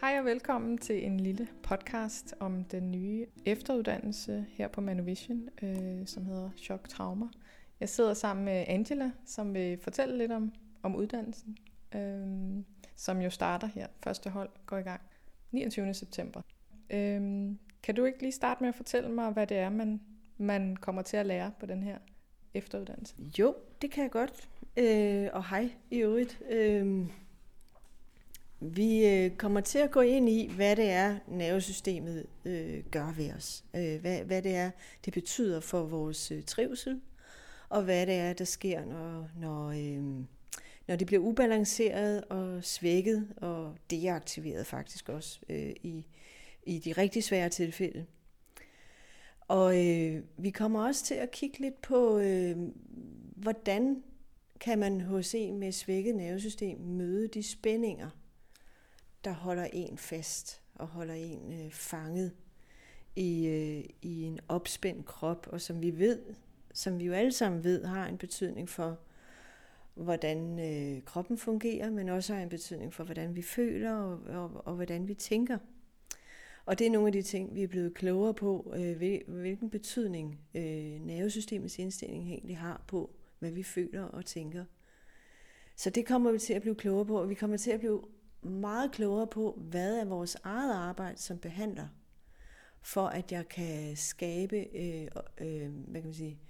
Hej og velkommen til en lille podcast om den nye efteruddannelse her på Manovision, øh, som hedder Chok Trauma. Jeg sidder sammen med Angela, som vil fortælle lidt om, om uddannelsen, øh, som jo starter her. Første hold går i gang 29. september. Øh, kan du ikke lige starte med at fortælle mig, hvad det er, man, man kommer til at lære på den her efteruddannelse? Jo, det kan jeg godt. Øh, og hej i øvrigt. Øh, vi øh, kommer til at gå ind i, hvad det er, nervesystemet øh, gør ved os. Øh, hvad, hvad det er, det betyder for vores øh, trivsel, og hvad det er, der sker, når, når, øh, når det bliver ubalanceret og svækket og deaktiveret faktisk også øh, i, i de rigtig svære tilfælde. Og øh, vi kommer også til at kigge lidt på, øh, hvordan kan man hos en med svækket nervesystem møde de spændinger, der holder en fast og holder en øh, fanget i, øh, i en opspændt krop, og som vi ved, som vi jo alle sammen ved, har en betydning for, hvordan øh, kroppen fungerer, men også har en betydning for, hvordan vi føler og, og, og hvordan vi tænker. Og det er nogle af de ting, vi er blevet klogere på, øh, hvilken betydning øh, nervesystemets indstilling egentlig har på, hvad vi føler og tænker. Så det kommer vi til at blive klogere på, og vi kommer til at blive meget klogere på, hvad er vores eget arbejde som behandler, for at jeg kan skabe, øh, øh, hvad kan man sige,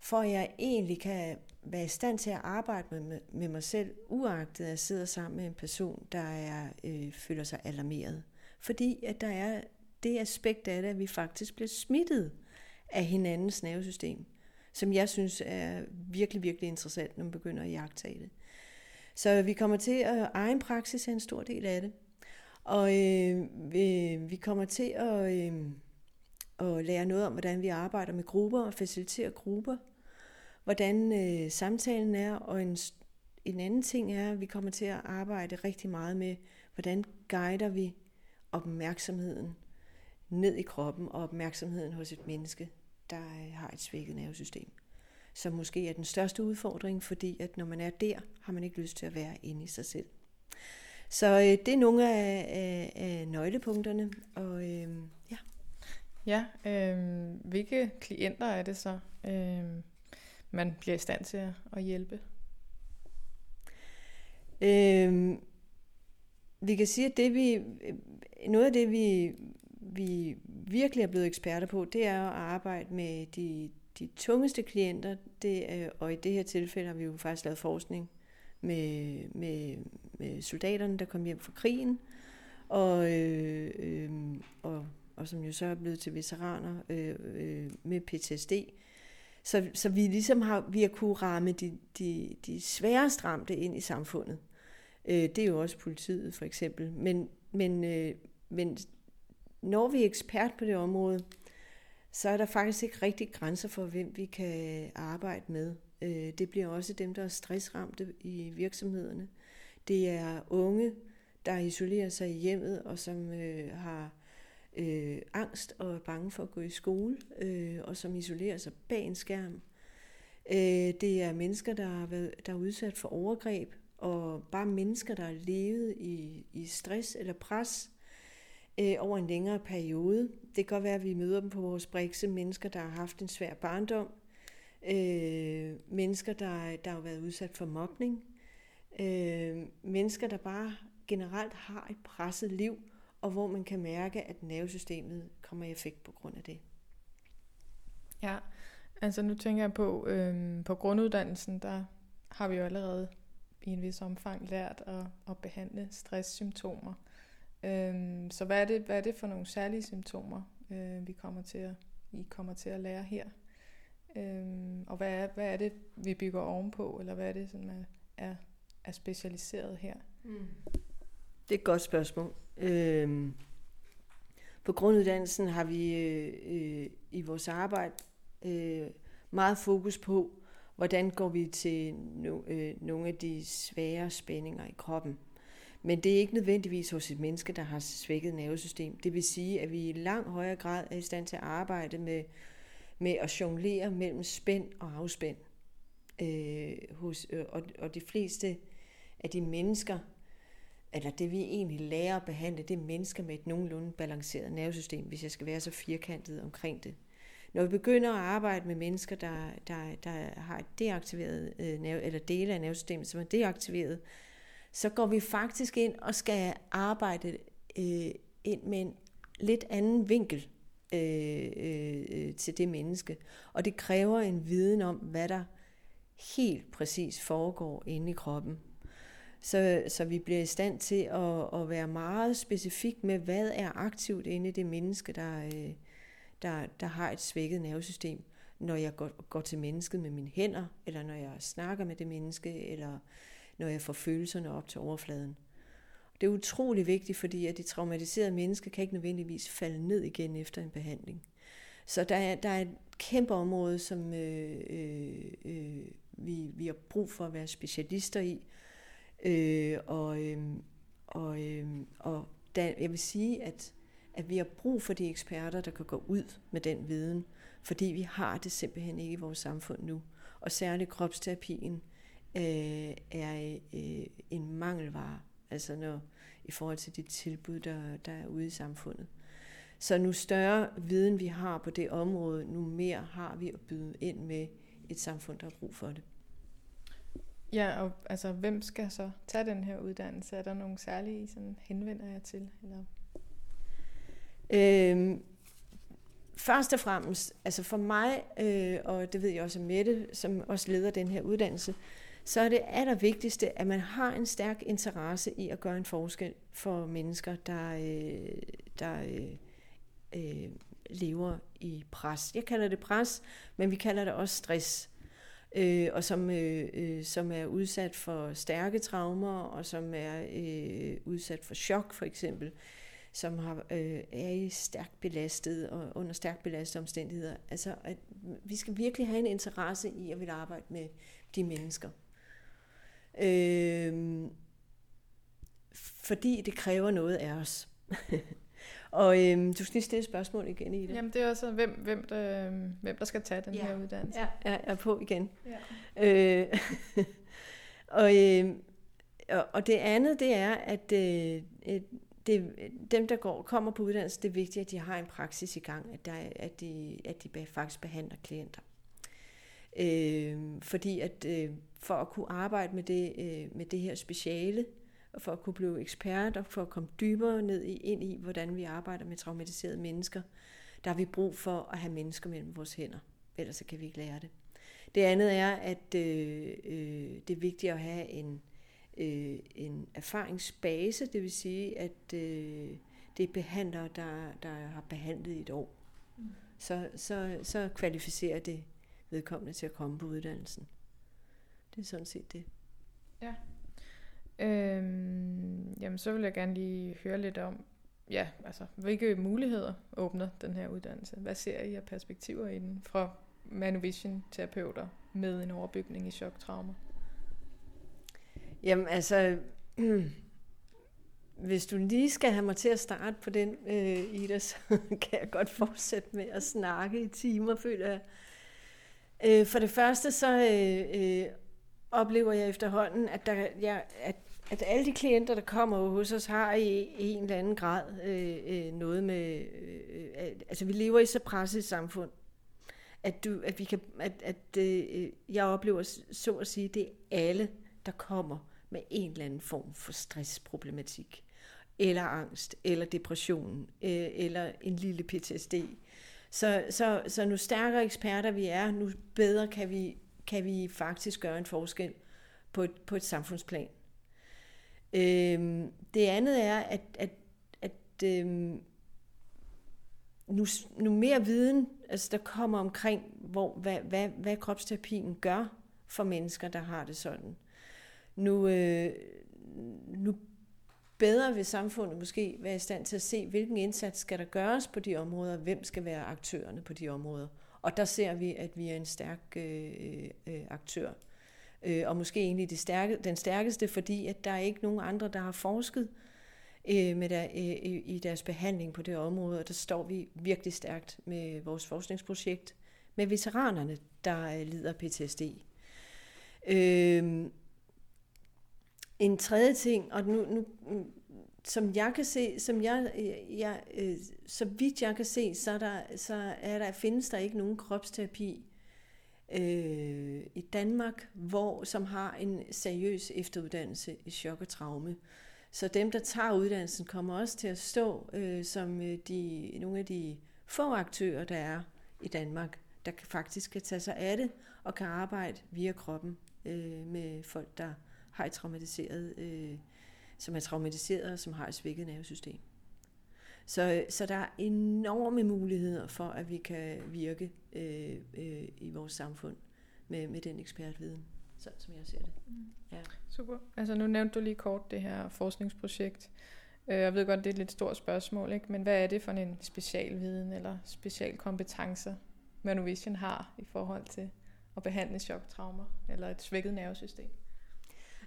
for at jeg egentlig kan være i stand til at arbejde med, med mig selv, uagtet at jeg sidder sammen med en person, der er, øh, føler sig alarmeret. Fordi at der er det aspekt af det, at vi faktisk bliver smittet af hinandens nervesystem, som jeg synes er virkelig, virkelig interessant, når man begynder at jagtage det. Så vi kommer til at egen praksis er en stor del af det. Og øh, vi, vi kommer til at, øh, at lære noget om, hvordan vi arbejder med grupper og faciliterer grupper. Hvordan øh, samtalen er, og en, en anden ting er, at vi kommer til at arbejde rigtig meget med, hvordan guider vi opmærksomheden ned i kroppen og opmærksomheden hos et menneske, der øh, har et svækket nervesystem som måske er den største udfordring, fordi at når man er der, har man ikke lyst til at være inde i sig selv. Så øh, det er nogle af, af, af nøglepunkterne, og øh, ja. Ja, øh, hvilke klienter er det så, øh, man bliver i stand til at hjælpe? Øh, vi kan sige, at det vi, noget af det, vi, vi virkelig er blevet eksperter på, det er at arbejde med de, de tungeste klienter, det er, og i det her tilfælde har vi jo faktisk lavet forskning med, med, med soldaterne, der kom hjem fra krigen, og, øh, øh, og, og som jo så er blevet til veteraner øh, øh, med PTSD. Så, så vi ligesom har, vi har kunne ramme de, de, de sværest ramte ind i samfundet. Øh, det er jo også politiet for eksempel. Men, men, øh, men når vi er ekspert på det område, så er der faktisk ikke rigtig grænser for, hvem vi kan arbejde med. Øh, det bliver også dem, der er stressramte i virksomhederne. Det er unge, der isolerer sig i hjemmet og som øh, har øh, angst og er bange for at gå i skole, øh, og som isolerer sig bag en skærm. Øh, det er mennesker, der, har været, der er udsat for overgreb, og bare mennesker, der har levet i, i stress eller pres øh, over en længere periode. Det kan godt være, at vi møder dem på vores brikse, mennesker, der har haft en svær barndom, øh, mennesker, der, der har været udsat for mobning, øh, mennesker, der bare generelt har et presset liv, og hvor man kan mærke, at nervesystemet kommer i effekt på grund af det. Ja, altså nu tænker jeg på, øh, på grunduddannelsen, der har vi jo allerede i en vis omfang lært at, at behandle stresssymptomer. Øhm, så hvad er, det, hvad er det for nogle særlige symptomer, øh, vi kommer til at, I kommer til at lære her? Øhm, og hvad er, hvad er det, vi bygger ovenpå, eller hvad er det, som er, er, er specialiseret her? Mm. Det er et godt spørgsmål. Øhm, på grunduddannelsen har vi øh, øh i vores arbejde øh, meget fokus på, hvordan går vi til no, øh, nogle af de svære spændinger i kroppen. Men det er ikke nødvendigvis hos et menneske, der har svækket nervesystem. Det vil sige, at vi i langt højere grad er i stand til at arbejde med, med at jonglere mellem spænd og afspænd. Øh, hos, øh, og, og de fleste af de mennesker, eller det vi egentlig lærer at behandle, det er mennesker med et nogenlunde balanceret nervesystem, hvis jeg skal være så firkantet omkring det. Når vi begynder at arbejde med mennesker, der, der, der har et deaktiveret øh, nerve, eller dele af nervesystemet, som er deaktiveret, så går vi faktisk ind og skal arbejde øh, ind med en lidt anden vinkel øh, øh, øh, til det menneske. Og det kræver en viden om, hvad der helt præcis foregår inde i kroppen. Så, så vi bliver i stand til at, at være meget specifik med, hvad er aktivt inde i det menneske, der, øh, der, der har et svækket nervesystem. Når jeg går, går til mennesket med mine hænder, eller når jeg snakker med det menneske, eller når jeg får følelserne op til overfladen. Det er utrolig vigtigt, fordi at de traumatiserede mennesker kan ikke nødvendigvis falde ned igen efter en behandling. Så der er, der er et kæmpe område, som øh, øh, øh, vi, vi har brug for at være specialister i. Øh, og øh, og, øh, og der, jeg vil sige, at, at vi har brug for de eksperter, der kan gå ud med den viden, fordi vi har det simpelthen ikke i vores samfund nu. Og særligt kropsterapien øh, er øh, en mangelvare, altså når, i forhold til de tilbud, der, der er ude i samfundet. Så nu større viden vi har på det område, nu mere har vi at byde ind med et samfund, der har brug for det. Ja, og altså, hvem skal så tage den her uddannelse? Er der nogle særlige sådan, henvender jeg til? Eller? Øhm, først og fremmest, altså for mig, øh, og det ved jeg også Mette, som også leder den her uddannelse, så er det allervigtigste, at man har en stærk interesse i at gøre en forskel for mennesker, der, øh, der øh, øh, lever i pres. Jeg kalder det pres, men vi kalder det også stress. Øh, og som, øh, øh, som er udsat for stærke traumer, og som er øh, udsat for chok for eksempel, som har, øh, er i stærkt belastet og under stærkt belastede omstændigheder. Altså, at vi skal virkelig have en interesse i at vil arbejde med de mennesker. Øh, fordi det kræver noget af os. og øhm, du skal lige stille et spørgsmål igen i det. Jamen det er også, hvem, hvem, der, hvem der skal tage den ja. her uddannelse. Ja, jeg er på igen. Ja. Øh, og, øh, og, og det andet, det er, at øh, det, dem, der går, kommer på uddannelse, det er vigtigt, at de har en praksis i gang, at, der, at, de, at de faktisk behandler klienter. Øh, fordi at øh, for at kunne arbejde med det, øh, med det her speciale, og for at kunne blive ekspert og for at komme dybere ned i, ind i, hvordan vi arbejder med traumatiserede mennesker, der har vi brug for at have mennesker mellem vores hænder. Ellers så kan vi ikke lære det. Det andet er, at øh, øh, det er vigtigt at have en, øh, en erfaringsbase, det vil sige, at øh, det er behandlere, der, der har behandlet i et år. Mm. Så, så, så kvalificerer det vedkommende til at komme på uddannelsen. Det er sådan set det. Ja. Øhm, jamen, så vil jeg gerne lige høre lidt om, ja, altså, hvilke muligheder åbner den her uddannelse? Hvad ser I af perspektiver i den fra Manovision-terapeuter med en overbygning i choktraumer? Jamen, altså, hvis du lige skal have mig til at starte på den, øh, Ida, så kan jeg godt fortsætte med at snakke i timer, føler jeg. Øh, for det første, så øh, øh, oplever jeg efterhånden, at, der, ja, at, at alle de klienter, der kommer hos os, har i, i en eller anden grad øh, øh, noget med... Øh, øh altså, vi lever i så presset samfund, at, du, at, vi kan, at, at øh, jeg oplever, så at sige, det er alle, der kommer med en eller anden form for stressproblematik, eller angst, eller depression, øh, eller en lille PTSD. Så, så, så nu stærkere eksperter vi er, nu bedre kan vi kan vi faktisk gøre en forskel på et, på et samfundsplan. Øhm, det andet er, at, at, at øhm, nu, nu mere viden, altså der kommer omkring, hvor, hvad, hvad, hvad kropsterapien gør for mennesker, der har det sådan. Nu, øh, nu bedre vil samfundet måske være i stand til at se, hvilken indsats skal der gøres på de områder, hvem skal være aktørerne på de områder. Og der ser vi, at vi er en stærk øh, øh, aktør. Øh, og måske egentlig det stærke, den stærkeste, fordi at der er ikke nogen andre, der har forsket øh, med der, øh, i deres behandling på det område. Og der står vi virkelig stærkt med vores forskningsprojekt med veteranerne, der øh, lider PTSD. Øh, en tredje ting, og nu, nu mm, som jeg kan se, som jeg, jeg øh, så vidt jeg kan se, så, er der, så er der, findes der ikke nogen kropsterapi øh, i Danmark, hvor som har en seriøs efteruddannelse i chok og traume. Så dem, der tager uddannelsen, kommer også til at stå øh, som øh, de, nogle af de få aktører, der er i Danmark, der faktisk kan tage sig af det og kan arbejde via kroppen øh, med folk, der har et traumatiseret, øh, som er traumatiseret og som har et svækket nervesystem. Så, så der er enorme muligheder for, at vi kan virke øh, øh, i vores samfund med, med den ekspertviden, så, som jeg ser det. Mm. Ja. Super. Altså nu nævnte du lige kort det her forskningsprojekt. Øh, jeg ved godt, det er et lidt stort spørgsmål, ikke? men hvad er det for en specialviden eller specialkompetencer, Manovision har i forhold til at behandle choktraumer eller et svækket nervesystem?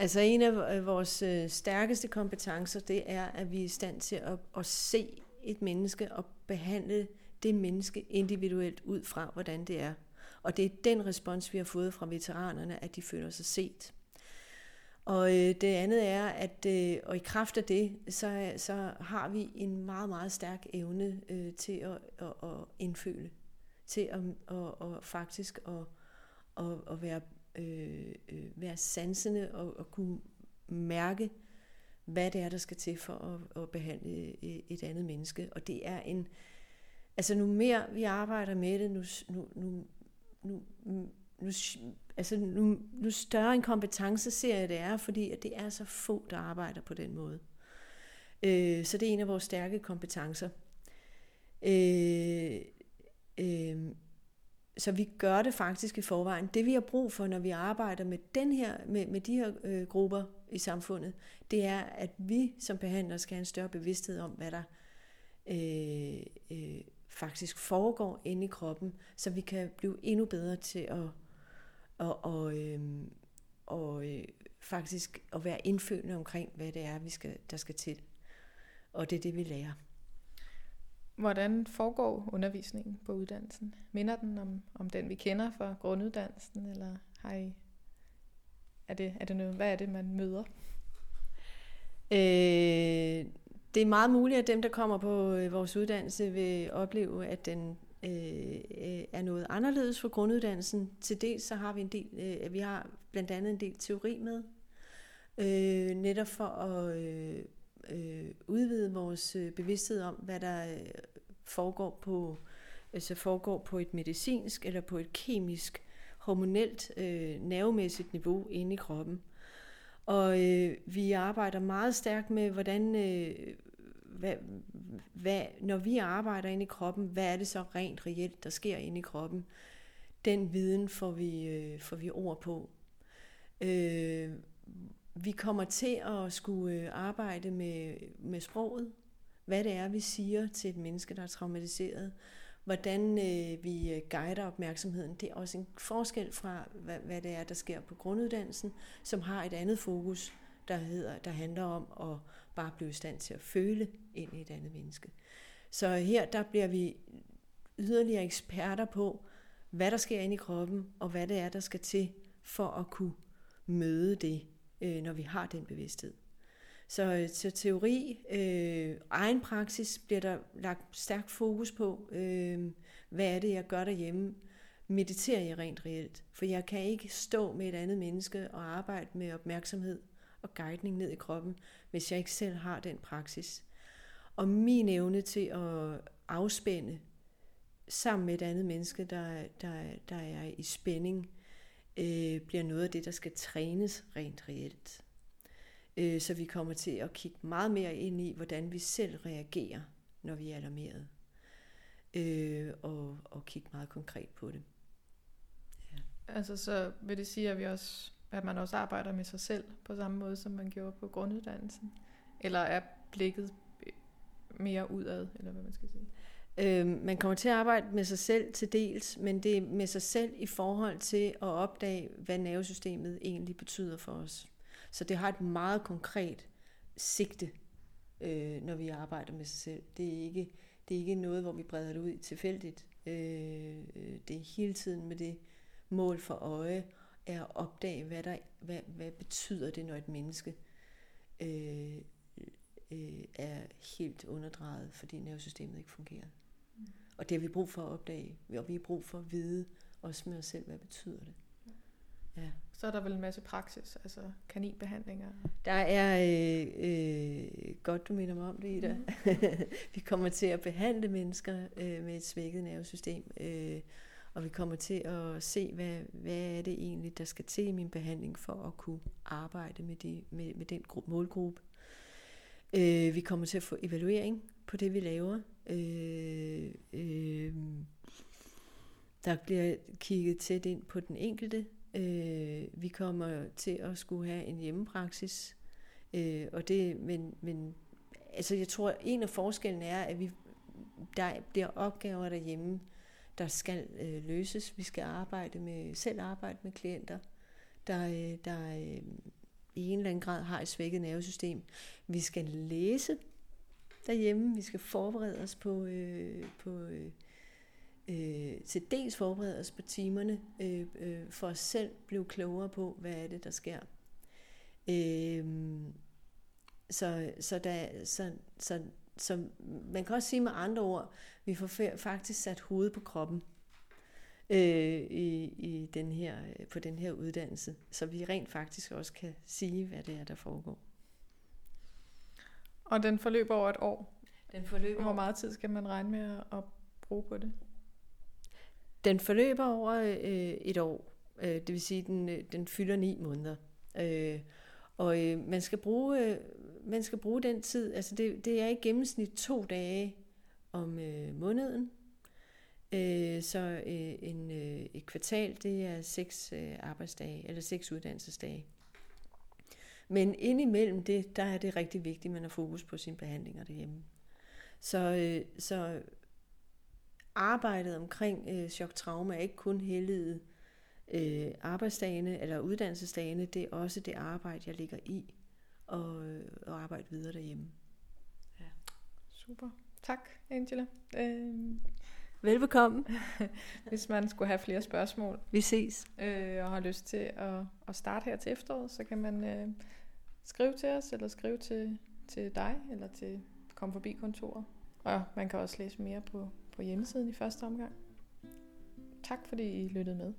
Altså en af øh, vores øh, stærkeste kompetencer, det er, at vi er i stand til at, at se et menneske og behandle det menneske individuelt ud fra, hvordan det er. Og det er den respons, vi har fået fra veteranerne, at de føler sig set. Og øh, det andet er, at øh, og i kraft af det, så, så har vi en meget, meget stærk evne øh, til at, at, at indføle, til at, at, at faktisk at, at, at være, øh, øh, være sansende og at kunne mærke, hvad det er, der skal til for at, at behandle øh, et andet menneske. Og det er en, altså nu mere vi arbejder med det, nu, nu, nu, nu, nu, altså nu, nu større en kompetence ser jeg det er, fordi at det er så få, der arbejder på den måde. Øh, så det er en af vores stærke kompetencer. Øh, øh, så vi gør det faktisk i forvejen. Det vi har brug for, når vi arbejder med, den her, med, med de her øh, grupper i samfundet, det er, at vi som behandlere skal have en større bevidsthed om, hvad der øh, øh, faktisk foregår inde i kroppen, så vi kan blive endnu bedre til at og, og, øh, og øh, faktisk at være indfølende omkring, hvad det er, vi skal, der skal til. Og det er det, vi lærer. Hvordan foregår undervisningen på uddannelsen? Minder den om, om den, vi kender fra grunduddannelsen, eller har I, er det, er det noget, hvad er det, man møder? Øh, det er meget muligt, at dem, der kommer på øh, vores uddannelse, vil opleve, at den øh, øh, er noget anderledes for grunduddannelsen. Til dels så har vi en del, øh, vi har blandt andet en del teori med, øh, netop for at øh, øh, udvide vores øh, bevidsthed om, hvad der øh, foregår på altså foregår på et medicinsk eller på et kemisk, hormonelt, øh, nervemæssigt niveau inde i kroppen. Og øh, vi arbejder meget stærkt med, hvordan øh, hvad, hvad, når vi arbejder inde i kroppen, hvad er det så rent reelt, der sker inde i kroppen? Den viden får vi, øh, får vi ord på. Øh, vi kommer til at skulle øh, arbejde med, med sproget. Hvad det er, vi siger til et menneske, der er traumatiseret. Hvordan øh, vi øh, guider opmærksomheden. Det er også en forskel fra, hvad, hvad det er, der sker på grunduddannelsen, som har et andet fokus, der, hedder, der handler om at bare blive i stand til at føle ind i et andet menneske. Så her der bliver vi yderligere eksperter på, hvad der sker inde i kroppen, og hvad det er, der skal til for at kunne møde det, øh, når vi har den bevidsthed. Så, øh, så teori, øh, egen praksis bliver der lagt stærk fokus på. Øh, hvad er det, jeg gør derhjemme? Mediterer jeg rent reelt? For jeg kan ikke stå med et andet menneske og arbejde med opmærksomhed og guidning ned i kroppen, hvis jeg ikke selv har den praksis. Og min evne til at afspænde sammen med et andet menneske, der, der, der er i spænding, øh, bliver noget af det, der skal trænes rent reelt. Øh, så vi kommer til at kigge meget mere ind i, hvordan vi selv reagerer, når vi er alarmeret. Øh, og, og kigge meget konkret på det. Ja. Altså så vil det sige, at vi også at man også arbejder med sig selv på samme måde, som man gjorde på grunduddannelsen? Eller er blikket mere udad, eller hvad man skal sige? Øh, man kommer til at arbejde med sig selv til dels, men det er med sig selv i forhold til at opdage, hvad nervesystemet egentlig betyder for os. Så det har et meget konkret sigte, øh, når vi arbejder med sig selv. Det er ikke, det er ikke noget, hvor vi breder det ud tilfældigt. Øh, øh det er hele tiden med det mål for øje er at opdage, hvad, der, hvad, hvad betyder det, når et menneske øh, øh, er helt underdrejet, fordi nervesystemet ikke fungerer. Og det har vi brug for at opdage, og vi har brug for at vide, også med os selv, hvad betyder det. Ja. Så er der vel en masse praksis, altså kaninbehandlinger? Der er, øh, øh, godt du minder mig om det, Ida. Mm. vi kommer til at behandle mennesker øh, med et svækket nervesystem, øh, og vi kommer til at se, hvad, hvad er det egentlig, der skal til i min behandling for at kunne arbejde med, de, med, med den målgruppe. Øh, vi kommer til at få evaluering på det, vi laver. Øh, øh, der bliver kigget tæt ind på den enkelte. Øh, vi kommer til at skulle have en hjemmepraksis. Øh, og det, men, men altså jeg tror, en af forskellen er, at vi, der bliver opgaver derhjemme, der skal øh, løses. Vi skal arbejde med, selv arbejde med klienter, der, øh, der øh, i en eller anden grad har et svækket nervesystem. Vi skal læse derhjemme, vi skal forberede os på, øh, på øh, øh, til dels forberede os på timerne, øh, øh, for os selv blive klogere på, hvad er det, der sker. Øh, så, så, der, så, så, så man kan også sige med andre ord, vi får faktisk sat hovedet på kroppen øh, i, i den her, på den her uddannelse, så vi rent faktisk også kan sige, hvad det er, der foregår. Og den forløber over et år? Den forløber Hvor meget tid skal man regne med at bruge på det? Den forløber over øh, et år, øh, det vil sige, den, øh, den fylder ni måneder. Øh, og øh, man, skal bruge, øh, man skal bruge den tid, altså det, det er i gennemsnit to dage om øh, måneden, Øh, så øh, en, øh, et kvartal, det er seks øh, arbejdsdage, eller seks uddannelsesdage. Men indimellem det, der er det rigtig vigtigt, at man har fokus på sine behandlinger derhjemme. Så, øh, så arbejdet omkring øh, chok-trauma er ikke kun heldet øh, arbejdsdagene eller uddannelsesdagene, det er også det arbejde, jeg ligger i og, øh, og arbejde videre derhjemme. Ja. Super. Tak, Angela. Øh, Velbekomme. Hvis man skulle have flere spørgsmål. Vi ses. Øh, og har lyst til at, at starte her til efteråret, så kan man øh, skrive til os, eller skrive til, til dig, eller til Kom Forbi Kontoret. Og man kan også læse mere på, på hjemmesiden i første omgang. Tak fordi I lyttede med.